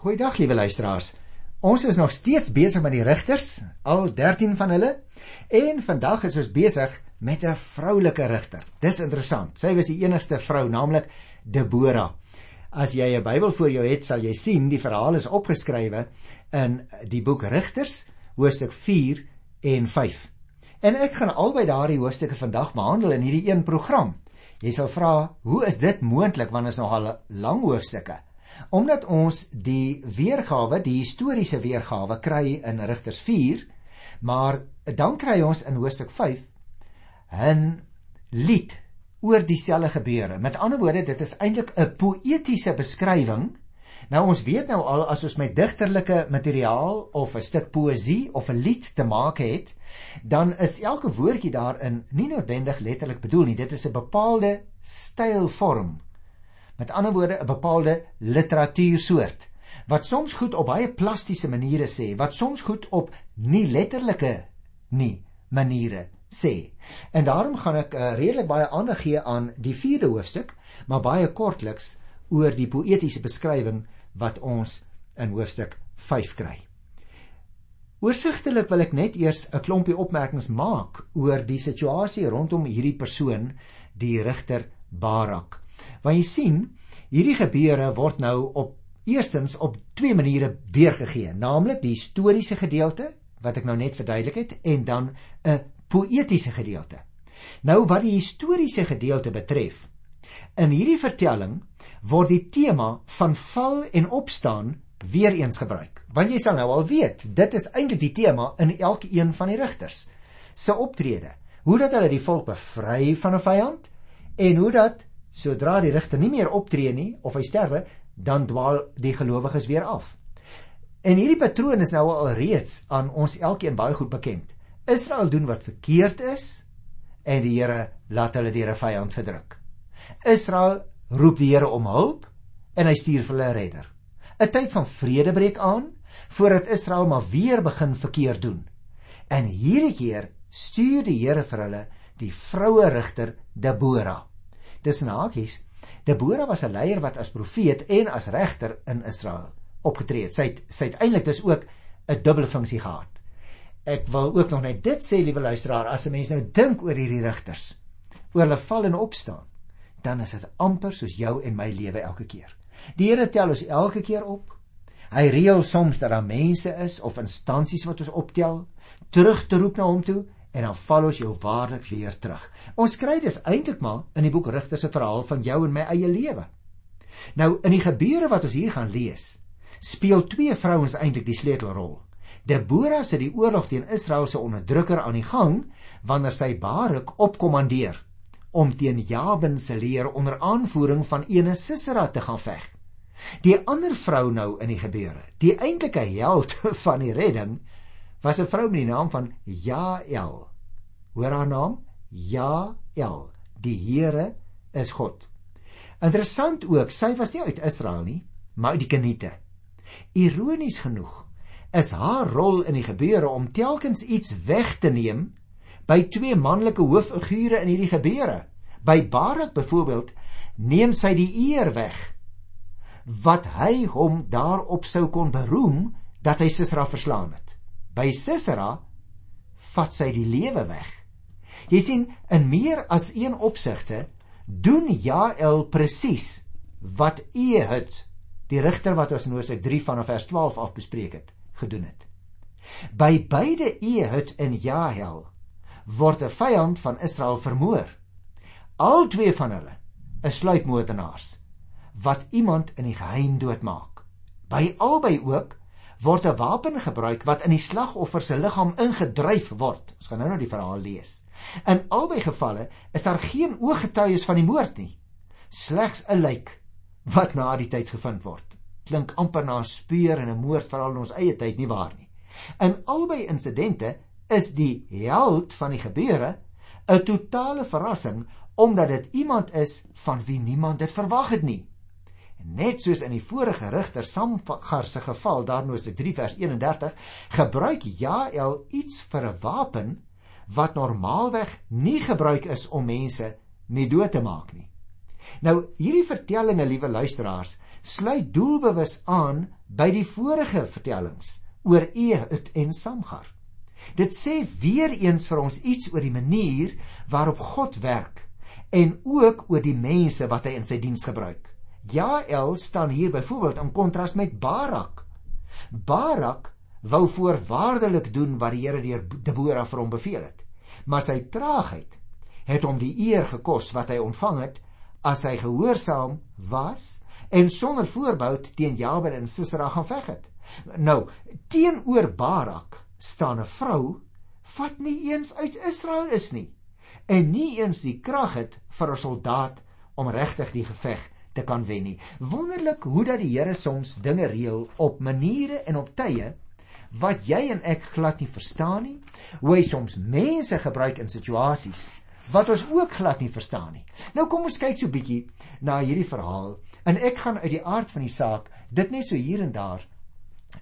Goeiedag liewe luisteraars. Ons is nog steeds besig met die rigters, al 13 van hulle, en vandag is ons besig met 'n vroulike rigter. Dis interessant. Sy was die enigste vrou, naamlik Debora. As jy 'n Bybel voor jou het, sal jy sien die verhaal is opgeskrywe in die boek Rigters, hoofstuk 4 en 5. En ek gaan albei daardie hoofstukke vandag behandel in hierdie een program. Jy sal vra, hoe is dit moontlik want ons nog al lang hoofstukke? Omdat ons die weergawe, die historiese weergawe kry in Rigters 4, maar dan kry ons in hoofstuk 5 'n lied oor dieselfde gebeure. Met ander woorde, dit is eintlik 'n poëtiese beskrywing. Nou ons weet nou al as ons met digterlike materiaal of 'n stuk poësie of 'n lied te maak het, dan is elke woordjie daarin nie noodwendig letterlik bedoel nie. Dit is 'n bepaalde stylvorm Met ander woorde 'n bepaalde literatuursoort wat soms goed op baie plastiese maniere sê, wat soms goed op nie letterlike nie maniere sê. En daarom gaan ek uh, redelik baie aandag gee aan die 4de hoofstuk, maar baie kortliks oor die poëtiese beskrywing wat ons in hoofstuk 5 kry. Oorsigtelik wil ek net eers 'n klompie opmerkings maak oor die situasie rondom hierdie persoon, die regter Barak. Want jy sien, hierdie gebeure word nou op eerstens op twee maniere weergegee, naamlik die historiese gedeelte wat ek nou net verduidelik het en dan 'n poëtiese gedeelte. Nou wat die historiese gedeelte betref, in hierdie vertelling word die tema van val en opstaan weer eens gebruik. Want jy sal nou al weet, dit is eintlik die tema in elkeen van die rigters se optrede. Hoe dat hulle die volk bevry van 'n vyand en hoe dat Sodra die rigter nie meer optree nie of hy sterwe, dan dwaal die gelowiges weer af. En hierdie patroon is nou al reeds aan ons elkeen baie goed bekend. Israel doen wat verkeerd is en die Here laat hulle deur 'n vyand verdruk. Israel roep die Here om hulp en hy stuur vir hulle 'n redder. 'n Tyd van vrede breek aan voordat Israel maar weer begin verkeerd doen. En hierdie keer stuur die Here vir hulle die vroue rigter Debora tussen hakies. Debora was 'n leier wat as profeet en as regter in Israel opgetree het. Sy het sy het eintlik dus ook 'n dubbele funksie gehad. Ek wil ook nog net dit sê, liewe luisteraar, as 'n mens nou dink oor hierdie rigters, oor hulle val en opstaan, dan is dit amper soos jou en my lewe elke keer. Die Here tel ons elke keer op. Hy reël soms dat daar mense is of instansies wat ons optel, terug te roep na hom toe en dan val ons jou waarlik weer terug. Ons kry dis eintlik maar in die boek Rigters se verhaal van jou en my eie lewe. Nou in die gebeure wat ons hier gaan lees, speel twee vrouens eintlik die sleutelrol. Debora sit die oorlog teen Israel se onderdrukker aan die gang wanneer sy Barak opkommandeer om teen Jabin se leer onder aanvoering van ene Sisera te gaan veg. Die ander vrou nou in die gebeure, die eintlike held van die redding, was 'n vrou met die naam van Jael. Hoor haar naam? Jael. Die Here is God. Interessant ook, sy was nie uit Israel nie, maar uit die Keniete. Ironies genoeg is haar rol in die gebeure om telkens iets weg te neem by twee manlike hooffigure in hierdie gebeure. By Barak byvoorbeeld neem sy die eer weg wat hy hom daarop sou kon beroem dat hy Sisera verslaan het. By Sisera vat sy die lewe weg. Jy sien, in meer as een opsigte doen Jael presies wat Ehud, die rigter wat ons in Hosea 3 vanaf vers 12 af bespreek het, gedoen het. By beide Ehud en Jael word 'n vyand van Israel vermoor. Al twee van hulle is sluipmoordenaars wat iemand in die geheim doodmaak. By albei ook word 'n wapen gebruik wat in die slagoffer se liggaam ingedryf word. Ons gaan nou nou die verhaal lees. In albei gevalle is daar geen ooggetuies van die moord nie. Slegs 'n lijk wat na die tyd gevind word. Klink amper na 'n speur en 'n moord veral in ons eie tyd nie waar nie. In albei insidente is die held van die gebeure 'n totale verrassing omdat dit iemand is van wie niemand dit verwag het nie. Net soos in die vorige rigter Samgar se geval, daarnoos 3 vers 31, gebruik Jael iets vir 'n wapen wat normaalweg nie gebruik is om mense mee dood te maak nie. Nou hierdie vertellinge, liewe luisteraars, sluit doelbewus aan by die vorige vertellings oor Ehud en Samgar. Dit sê weer eens vir ons iets oor die manier waarop God werk en ook oor die mense wat hy in sy diens gebruik. Jael staan hier byvoorbeeld in kontras met Barak. Barak wou voorwaardelik doen wat die Here deur Debora vir hom beveel het. Maar sy traagheid het hom die eer gekos wat hy ontvang het as hy gehoorsaam was en sonder voorbehou teen Jabin en Sisera gaan veg het. Nou, teenoor Barak staan 'n vrou wat nie eens uit Israel is nie en nie eens die krag het vir 'n soldaat om regtig die geveg te kan wen nie. Wonderlik hoe dat die Here soms dinge reël op maniere en op tye wat jy en ek glad nie verstaan nie. Hoe hy soms mense gebruik in situasies wat ons ook glad nie verstaan nie. Nou kom ons kyk so bietjie na hierdie verhaal en ek gaan uit die aard van die saak dit net so hier en daar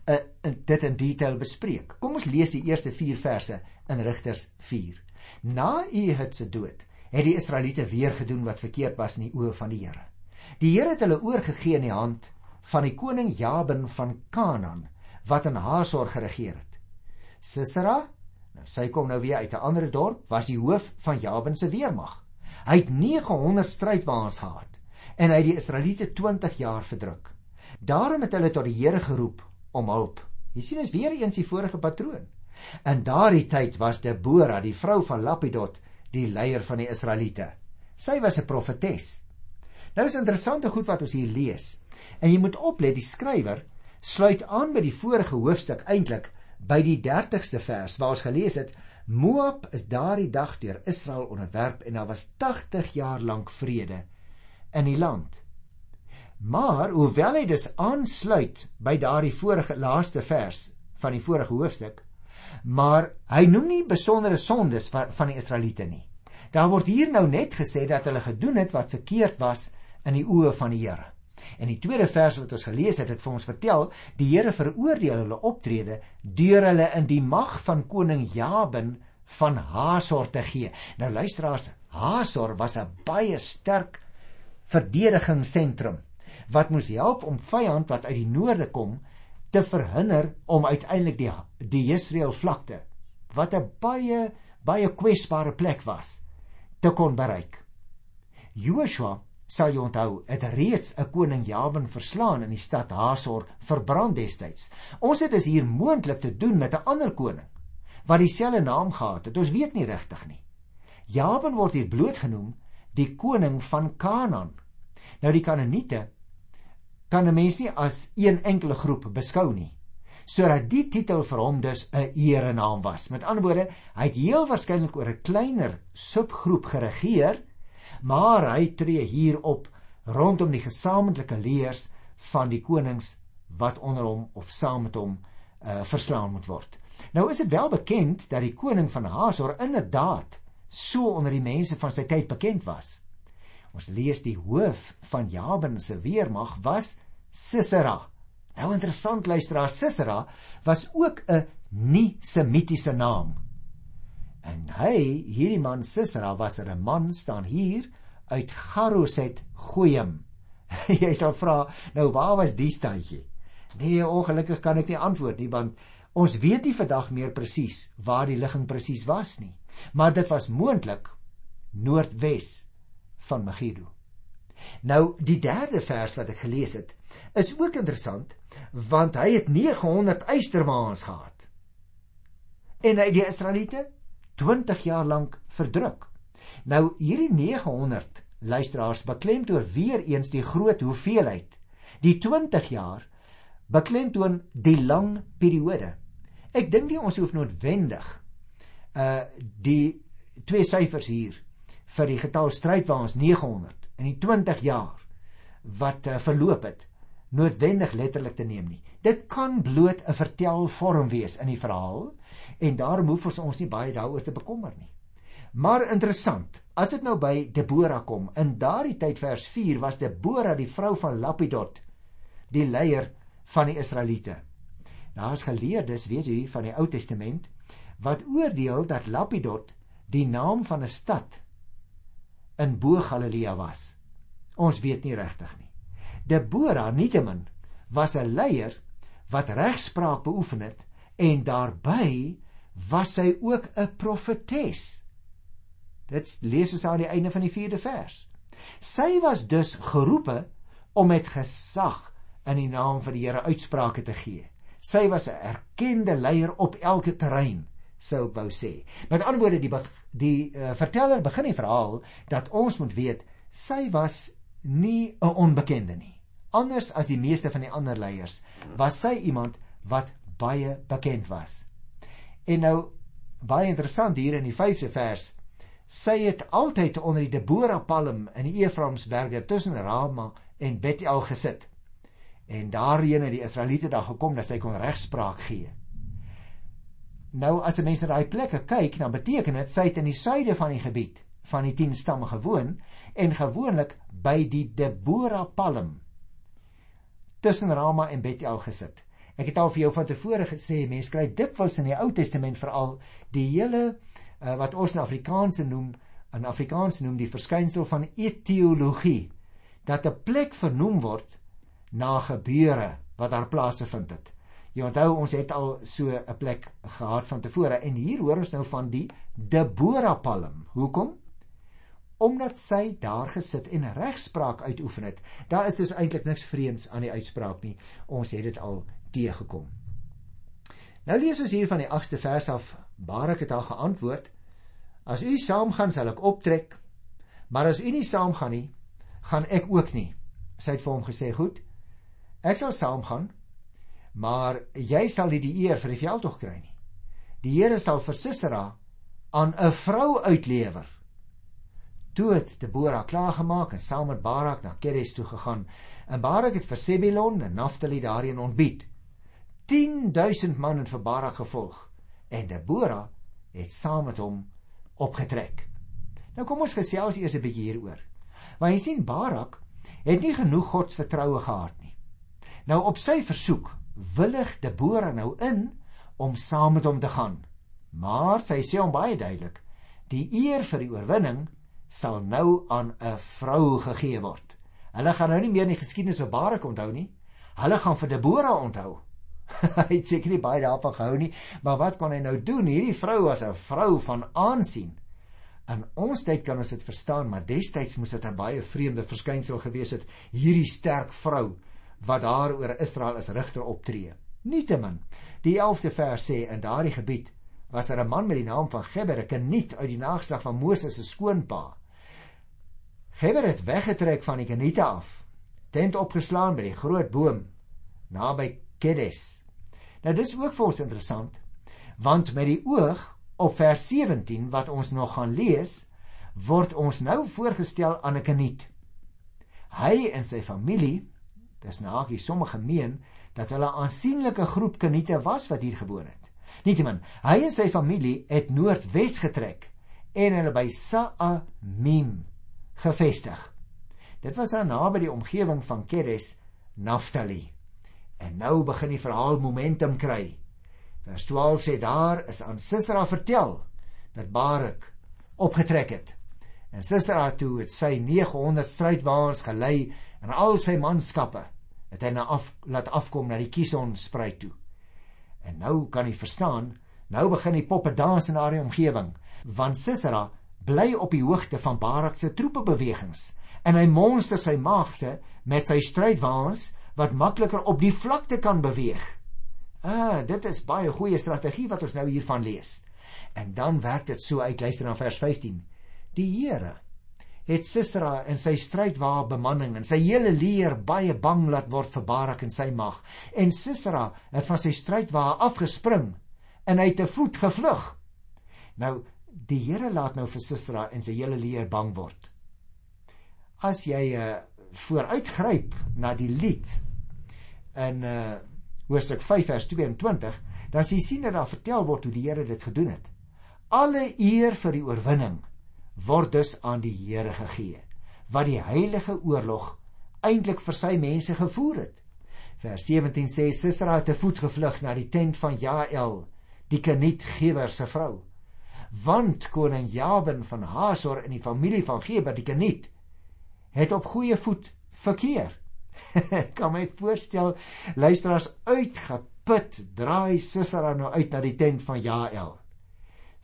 uh, dit in detail bespreek. Kom ons lees die eerste 4 verse in Rigters 4. Na Ehud se dood het die Israeliete weer gedoen wat verkeerd was in die oë van die Here. Die Here het hulle oorgegee in die hand van die koning Jabin van Kanaan wat in Hasor geregeer het. Sisera, nou sy kom nou weer uit 'n ander dorp, was die hoof van Jabin se weermag. Hy het 900 strydwaans gehad en hy het die Israeliete 20 jaar verdruk. Daarom het hulle tot die Here geroep om hulp. Jy sien is weer eens die vorige patroon. In daardie tyd was Debora, die vrou van Lapidot, die leier van die Israeliete. Sy was 'n profetes. Nou is interessante goed wat ons hier lees. En jy moet oplet, die skrywer sluit aan by die vorige hoofstuk eintlik by die 30ste vers waar ons gelees het Moab is daardie dag deur Israel onderwerp en daar was 80 jaar lank vrede in die land. Maar hoewel hy dus aansluit by daardie vorige laaste vers van die vorige hoofstuk, maar hy noem nie besondere sondes van die Israeliete nie. Daar word hier nou net gesê dat hulle gedoen het wat verkeerd was in die oë van die Here. En die tweede vers wat ons gelees het, het vir ons vertel, die Here veroordeel hulle optrede deur hulle in die mag van koning Jabin van Hasor te gee. Nou luisteraars, Hasor was 'n baie sterk verdedigingssentrum wat moes help om vyand wat uit die noorde kom te verhinder om uiteindelik die die Israel vlakte wat 'n baie baie kwesbare plek was te kon bereik. Joshua sal jy onthou, het reeds 'n koning Jabin verslaan in die stad Hasor verbrand destyds. Ons het dus hier moontlik te doen met 'n ander koning wat dieselfde naam gehad het. Ons weet nie regtig nie. Jabin word hier bloot genoem die koning van Kanaan. Nou die Kanaaniete kan 'n mens nie as een enkele groep beskou nie sodat die titel vir hom dus 'n erenaam was. Met ander woorde, hy het heel waarskynlik oor 'n kleiner subgroep geregeer maar hy tree hier op rondom die gesamentlike leers van die konings wat onder hom of saam met hom uh, verslaan moet word. Nou is dit wel bekend dat die koning van Hasor inderdaad so onder die mense van sy tyd bekend was. Ons lees die hoof van Jabin se weermag was Sisera. Nou interessant luisteraar, Sisera was ook 'n nie-semitiese naam. En hy, hierdie man Sisera was 'n man staan hier uit Garoset Goyim. Jy sal vra, nou waar was die stadjie? Nee, ongelukkig kan ek nie antwoord nie want ons weet nie vandag meer presies waar die ligging presies was nie. Maar dit was moontlik noordwes van Megiddo. Nou die derde vers wat ek gelees het, is ook interessant want hy het 900 eysterwaans gehad. En hy die Israeliete 20 jaar lank verdruk. Nou hierdie 900 luisteraars beklemtoon weer eens die groot hoeveelheid. Die 20 jaar beklemtoon die lang periode. Ek dink nie ons hoef noodwendig uh die twee syfers hier vir die getal strydwaans 900 in die 20 jaar wat uh, verloop het noodwendig letterlik te neem nie. Dit kan bloot 'n vertelvorm wees in die verhaal en daarom hoef ons ons nie baie daaroor te bekommer nie. Maar interessant, as dit nou by Debora kom, in daardie tyd vers 4 was Debora die vrou van Lapidot, die leier van die Israeliete. Daar's geleerdes, weet jy, van die Ou Testament wat oordeel dat Lapidot die naam van 'n stad in Bo-Galilea was. Ons weet nie regtig nie. Debora nietemin was 'n leier wat regspraak beoefen het en daarbey was sy ook 'n profetes. Dit lees ons aan die einde van die 4de vers. Sy was dus geroepe om met gesag in die naam van die Here uitsprake te gee. Sy was 'n erkende leier op elke terrein, sou wou sê. Met ander woorde die die uh, verteller begin die verhaal dat ons moet weet sy was nie 'n onbekende nie. Anders as die meeste van die ander leiers, was sy iemand wat baie bekend was. En nou baie interessant hier in die 5de vers, sy het altyd onder die Debora palm in die Efraimsberge tussen Rama en Bethel gesit. En daarheen het die Israeliete daar gekom dat sy kon regspraak gee. Nou as 'n mens na daai plekke kyk, dan beteken dit sy het in die suide van die gebied van die 10 stamme gewoon en gewoonlik by die Debora palm tussen Rama en Bethel gesit. Ek het al vir jou van tevore gesê mense kry dikwels in die Ou Testament veral die hele uh, wat ons in Afrikaans noem in Afrikaans noem die verskynsel van etiologie dat 'n plek vernoem word na gebeure wat daar plaasgevind het. Jy onthou ons het al so 'n plek gehad van tevore en hier hoor ons nou van die Debora palm. Hoekom? Omdat sy daar gesit en regspraak uitoefen het. Daar is dus eintlik niks vreemds aan die uitspraak nie. Ons het dit al teëgekom. Nou lees ons hier van die 8ste vers af. Barak het haar geantwoord: As u saamgaan, sal ek optrek. Maar as u nie saamgaan nie, gaan ek ook nie. Sy het vir hom gesê: "Goed. Ek sal saamgaan, maar jy sal nie die eer vir die veldtog kry nie. Die Here sal vir Sisera aan 'n vrou uitlewer." Toe het Debora klaar gemaak en saam met Barak na Keres toe gegaan. En Barak het vir Sebulon en Naphtali daarin ontbied. 10000 man het vir Barak gevolg en Debora het saam met hom opgetrek. Nou kom ons gesels eers 'n bietjie hieroor. Want jy sien Barak het nie genoeg God se vertroue gehad nie. Nou op sy versoek willig Debora nou in om saam met hom te gaan. Maar sy sê hom baie duidelik: "Die eer vir die oorwinning sal nou aan 'n vrou gegee word. Hulle gaan nou nie meer die geskiedenis van Barak onthou nie. Hulle gaan vir Debora onthou. hy het seker nie baie daarvan gehou nie, maar wat kon hy nou doen? Hierdie vrou was 'n vrou van aansien. In ons tyd kan ons dit verstaan, maar destyds moes dit 'n baie vreemde verskynsel gewees het, hierdie sterk vrou wat daar oor Israel as regter optree. Nietemin, die 11de vers sê in daardie gebied was daar 'n man met die naam van Geber, 'n keniet uit die nageslag van Moses se skoonpa. Geber het weggetrek van die Keniete af, tent opgeslaan by die groot boom naby Kedes. Nou dis ook vir ons interessant, want met die oog op vers 17 wat ons nog gaan lees, word ons nou voorgestel aan 'n Keniet. Hy en sy familie, dis nagie sommige meen dat hulle 'n aansienlike groep Keniete was wat hier gewoon het. Nietemin, hy en sy familie het noordwes getrek en hulle by Sa'amim gevestig. Dit was daar naby die omgewing van Kedes Naftali. En nou begin die verhaal momentum kry. Vers 12 sê daar is aan Sisera vertel dat Barak opgetrek het. En Sisera toe het sy 900 strydwaens gelei en al sy manskappe het hy na af laat afkom na die Kison spruit toe. En nou kan jy verstaan, nou begin die poppe dans in daardie omgewing, want Sisera bly op die hoogte van Barak se troepebewegings en hy monster sy maagde met sy strydwaens wat makliker op die vlakte kan beweeg. Ah, dit is baie goeie strategie wat ons nou hiervan lees. En dan werk dit so uit luister na vers 15. Die Here het Sisera en sy strydwa bemanning en sy hele leer baie bang laat word vir Barak en sy mag. En Sisera het van sy strydwa afgespring en hy het te voet gevlug. Nou die Here laat nou vir Sisera en sy hele leer bang word. As jy uh, vooruitgryp na die lied in uh Hoofstuk 5 vers 22, dan sien jy dat daar vertel word hoe die Here dit gedoen het. Alle eer vir die oorwinning word dus aan die Here gegee, wat die heilige oorlog eintlik vir sy mense gevoer het. Vers 17 sê Sisera het te voet gevlug na die tent van Jael, die Keniet Gewer se vrou want koning Jabin van Hasor in die familie van Geber die Keniet het op goeie voet verkeer. Kan my voorstel luisteraars uitgeput draai Sisera nou uit na die tent van Jael.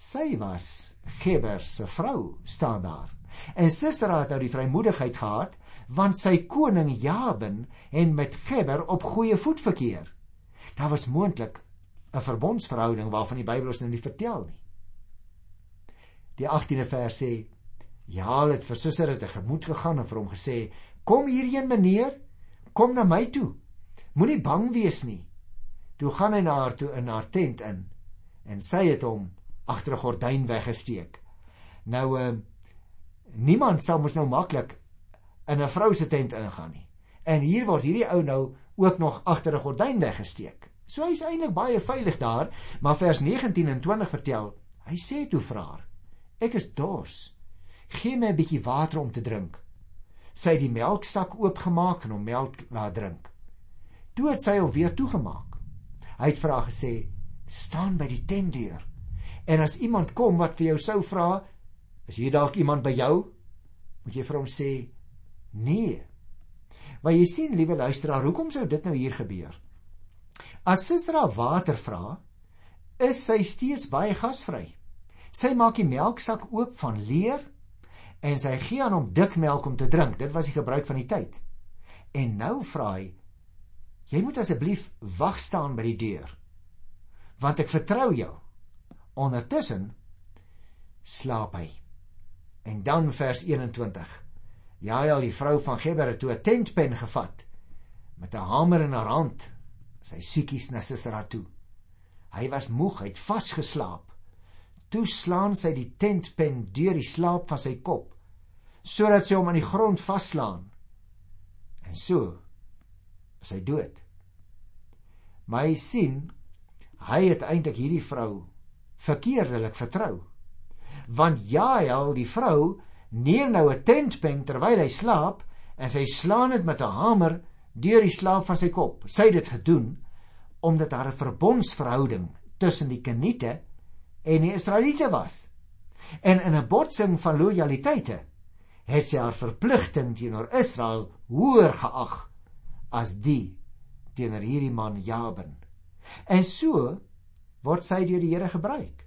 Sy was Geber se vrou staan daar. En Sisera het nou die vrymoedigheid gehad want sy koning Jabin en met Geber op goeie voet verkeer. Daar was moontlik 'n verbondsverhouding waarvan die Bybel ons nou nie vertel nie. Die 18de vers sê Jael het vir Sisera tegemoet gegaan en vir hom gesê: "Kom hierheen, meneer, kom na my toe. Moenie bang wees nie." Toe gaan hy na haar toe in haar tent in en sy het hom agter 'n gordyn weggesteek. Nou uh niemand sou mos nou maklik in 'n vrou se tent ingaan nie. En hier word hierdie ou nou ook nog agter 'n gordyn weggesteek. So hy's eintlik baie veilig daar, maar vers 19 en 20 vertel, hy sê toe vir haar: "Ek is dors. Gee my 'n bietjie water om te drink." Sy het die melksak oopgemaak en hom melk laat drink. Toe het sy hom weer toegemaak. Hy het vir haar gesê: "Staan by die tentdeur. En as iemand kom wat vir jou sou vra, is hier dalk iemand by jou?" Moet jy vir hom sê: Nee. Maar jy sien, liewe luisteraar, hoekom sou dit nou hier gebeur? As Sisra water vra, is sy steeds baie gasvry. Sy maak die melksak oop van leer en sy gee aan hom dik melk om te drink. Dit was die gebruik van die tyd. En nou vra hy: "Jy moet asseblief wag staan by die deur, want ek vertrou jou." Ondertussen slaap hy. En dan vers 21. Jael, die vrou van Geber het toe 'n tentpen gevat met 'n hamer in haar hand. Sy siekies na Sisera toe. Hy was moeg, hy het vasgeslaap. Toe slaan sy die tentpen deur die slaap van sy kop sodat sy hom aan die grond vaslaan. En so is hy dood. Maar hy sien hy het eintlik hierdie vrou verkeerdelik vertrou. Want Jael, die vrou, neem nou 'n tentpen terwyl hy slaap en sy slaan dit met 'n hamer deur die slaap van sy kop. Sy het dit gedoen omdat daar 'n verbondsverhouding tussen die Keniete en die Israeliete was. En in 'n botsing van lojaliteite het sy haar verpligting teenoor Israel hoër geag as die teenoor hierdie man Jabin. En so word sy deur die Here gebruik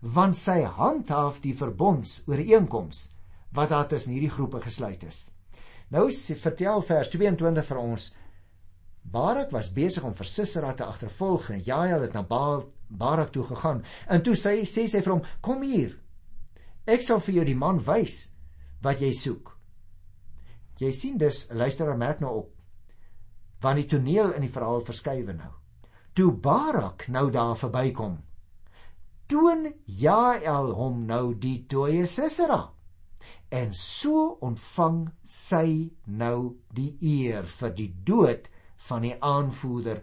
want sy handhaaf die verbondsooreenkomste wat daar tussen hierdie groepe gesluit is. Nou vertel vers 22 vir ons Barak was besig om vir Sisera te agtervolg en Jael het na Baal Barak toe gegaan. En toe sê sê sy vir hom: "Kom hier. Ek sal vir jou die man wys wat jy soek." Jy sien dus, luister en merk nou op. Want die toneel in die verhaal verskuiwe nou. Toe Barak nou daar verbykom, toon Jael hom nou die dooie Sisera en so ontvang sy nou die eer vir die dood van die aanvoerder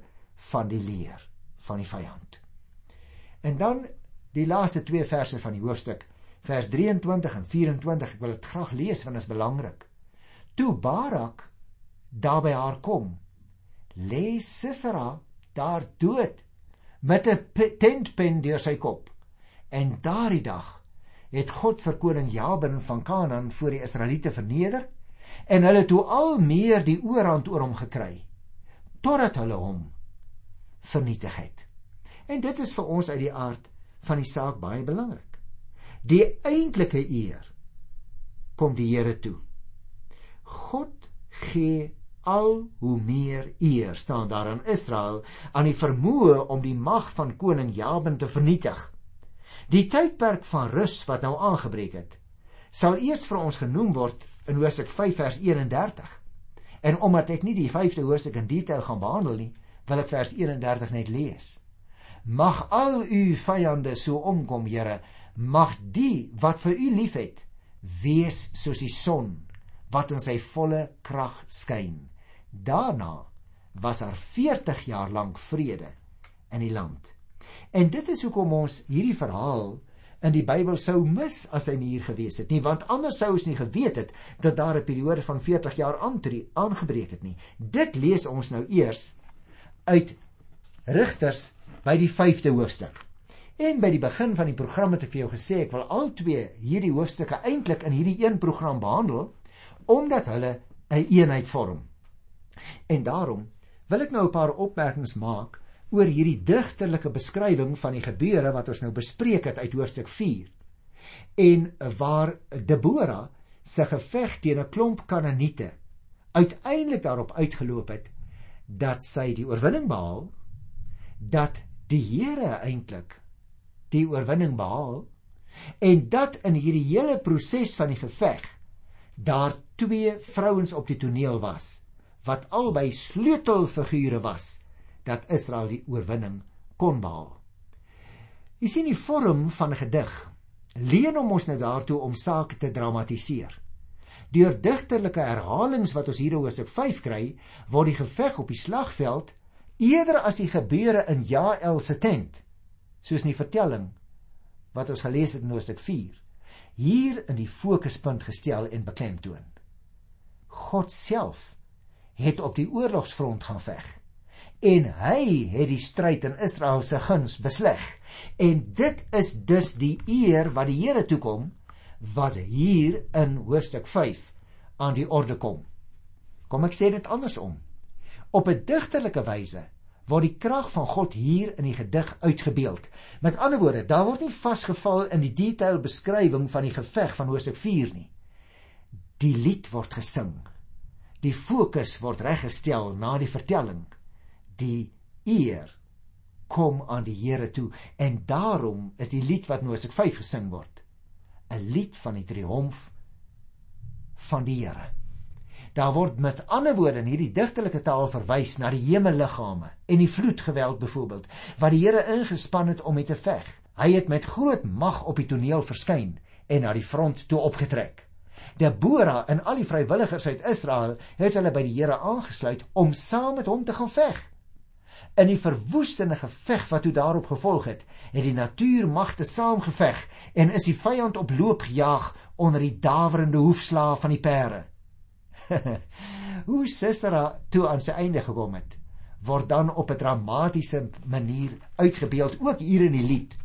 van die leer van die vyand. En dan die laaste twee verse van die hoofstuk, vers 23 en 24, ek wil dit graag lees want dit is belangrik. Toe Barak daar by haar kom, lê Sisera daar dood met 'n tentpen deur sy kop. En daardie dag het God vir koning Jabin van Kanaan voor die Israeliete verneder en hulle toe al meer die oorhand oor hom gekry totdat hulle hom vernietig het. En dit is vir ons uit die aard van die saak baie belangrik. Die eintlike eer kom die Here toe. God gee al hoe meer eer staan daar aan Israel aan die vermoë om die mag van koning Jabin te vernietig. Die tydperk van rus wat nou aangebreek het, sal eers vir ons genoem word in Hosea 5 vers 31. En omdat ek nie die 5de hoofstuk in detail gaan behandel nie, wil ek vers 31 net lees. Mag al u vyande so omkom, Here, mag die wat vir u liefhet, wees soos die son wat in sy volle krag skyn. Daarna was daar 40 jaar lank vrede in die land. En dit is hoekom ons hierdie verhaal in die Bybel sou mis as hy nie hier gewees het nie, want anders sou ons nie geweet het dat daar 'n periode van 40 jaar aangebreek het nie. Dit lees ons nou eers uit Rigters by die 5de hoofstuk. En by die begin van die program het ek vir jou gesê ek wil al twee hierdie hoofstukke eintlik in hierdie een program behandel omdat hulle 'n een eenheid vorm. En daarom wil ek nou 'n paar opmerkings maak oor hierdie digterlike beskrywing van die gebeure wat ons nou bespreek het uit hoofstuk 4. En waar Debora se geveg teen 'n klomp Kanaaniete uiteindelik daarop uitgeloop het dat sy die oorwinning behaal, dat die Here eintlik die oorwinning behaal en dat in hierdie hele proses van die geveg daar twee vrouens op die toneel was wat albei sleutelfigure was dat Israel die oorwinning kon behaal. Jy sien die vorm van 'n gedig leen om ons nou daartoe om sake te dramatiseer. Deur digterlike herhalings wat ons hier in Hosea 5 kry, word die geveg op die slagveld eerder as die gebeure in Jael se tent, soos in die vertelling wat ons gelees het in Hosea 4, hier in die fokuspunt gestel en beklemtoon. God self het op die oorlogsfront gaan veg. En hy het die stryd in Israel se guns besleg. En dit is dus die eer wat die Here toekom wat hier in hoofstuk 5 aan die orde kom. Kom ek sê dit andersom. Op 'n digterlike wyse word die krag van God hier in die gedig uitgebeeld. Met ander woorde daar word nie vasgeval in die detail beskrywing van die geveg van hoofstuk 4 nie. Die lied word gesing Die fokus word reggestel na die vertelling. Die eer kom aan die Here toe en daarom is die lied wat Mosek 5 gesing word 'n lied van die triomf van die Here. Daar word met ander woorde in hierdie digtelike taal verwys na die hemelliggame en die vloedgeweld byvoorbeeld wat die Here ingespan het om mee te veg. Hy het met groot mag op die toneel verskyn en na die front toe opgetrek. Debora en al die vrywilligers uit Israel het hulle by die Here aangesluit om saam met hom te gaan veg. In die verwoestende geveg wat toe daarop gevolg het, het die natuurmagte saamgeveg en is die vyand op loop gejaag onder die dawerende hoefslae van die perde. Hoe Sisera toe aan sy einde gekom het, word dan op 'n dramatiese manier uitgebeeld ook hier in die lied.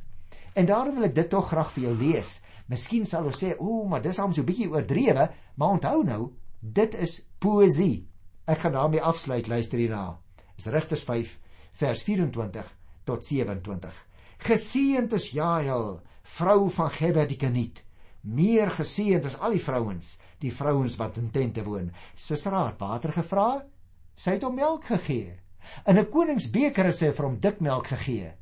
En daarom wil ek dit tog graag vir jou lees Miskien sal ons sê, "O, maar dis hom so bietjie oordrewe," maar onthou nou, dit is poesie. Ek gaan daarmee afsluit, luister hierna. Dis Rigters 5 vers 24 tot 27. Geseënd is Jael, vrou van Gebed die Keniet. Meer geseënd is al die vrouens, die vrouens wat in tente woon. Sisera het water gevra, sy het hom melk gegee. In 'n koningsbeker het sy vir hom dik melk gegee.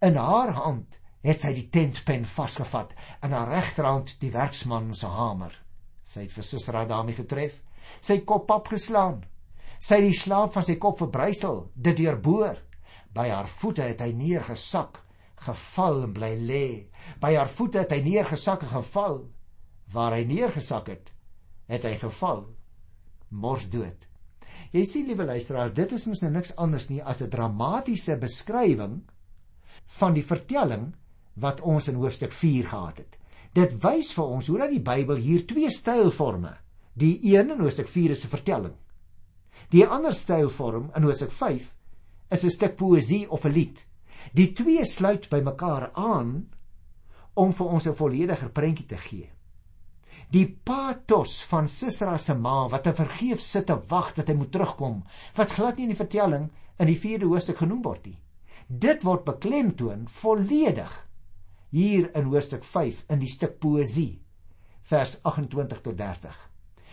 In haar hand het sy die tentpen vasgevat en haar regterhand die werksman se hamer. Sy het vir Sisera daarmee getref, sy kop opgeslaan. Sy het die slaap van sy kop verbrysel, dit deurboor. By haar voete het hy neergesak, geval en bly lê. By haar voete het hy neergesak en geval. Waar hy neergesak het, het hy geval, mors dood. Jy sien liewe luisteraar, dit is mos nou niks anders nie as 'n dramatiese beskrywing van die vertelling wat ons in hoofstuk 4 gehad het. Dit wys vir ons hoe dat die Bybel hier twee stylforme. Die een in hoofstuk 4 is 'n vertelling. Die ander stylvorm in hoofstuk 5 is 'n stuk poësie of 'n lied. Die twee sluit by mekaar aan om vir ons 'n vollediger prentjie te gee. Die pathos van Sisera se ma wat te vergeef sit te wag dat hy moet terugkom, wat glad nie in die vertelling in die 4de hoofstuk genoem word nie. Dit word beklemtoon volledig hier in hoofstuk 5 in die stuk poësie vers 28 tot 30.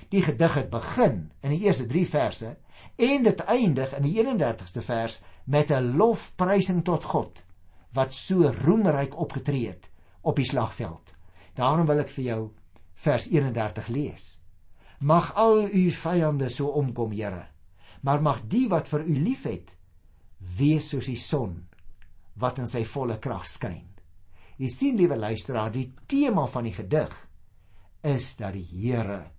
Die gedig het begin in die eerste 3 verse en dit eindig in die 31ste vers met 'n lofprysing tot God wat so roemryk opgetree het op die slagveld. Daarom wil ek vir jou vers 31 lees. Mag al u vyande so omkom, Here, maar mag die wat vir u liefhet wees soos die son wat in sy volle krag skyn. Jy sien liewe luisteraar, die tema van die gedig is dat die Here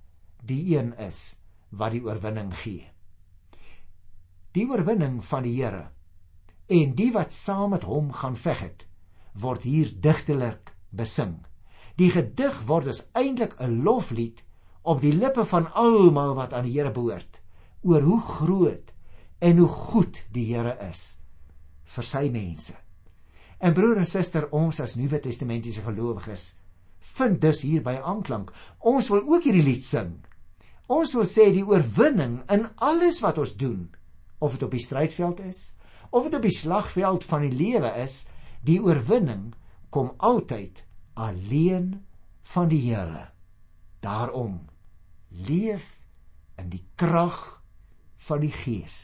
die een is wat die oorwinning gee. Die oorwinning van die Here en die wat saam met hom gaan veg het, word hier digtelik besing. Die gedig word dus eintlik 'n loflied op die lippe van almal wat aan die Here behoort oor hoe groot en hoe goed die Here is vir sy mense. En broer en suster, ons as Nuwe Testamentiese gelowiges vind dus hierby aanklank. Ons wil ook hierdie lied sing. Ons wil sê die oorwinning in alles wat ons doen, of dit op die strydveld is, of dit op die slagveld van die lewe is, die oorwinning kom altyd alleen van die Here. Daarom leef in die krag van die Gees.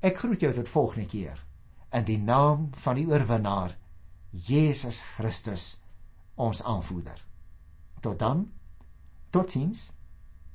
Ek groet jou tot volgende keer in die naam van die oorwinnaar Jesus Christus, ons aanvoerder. Tot dan. Totsiens.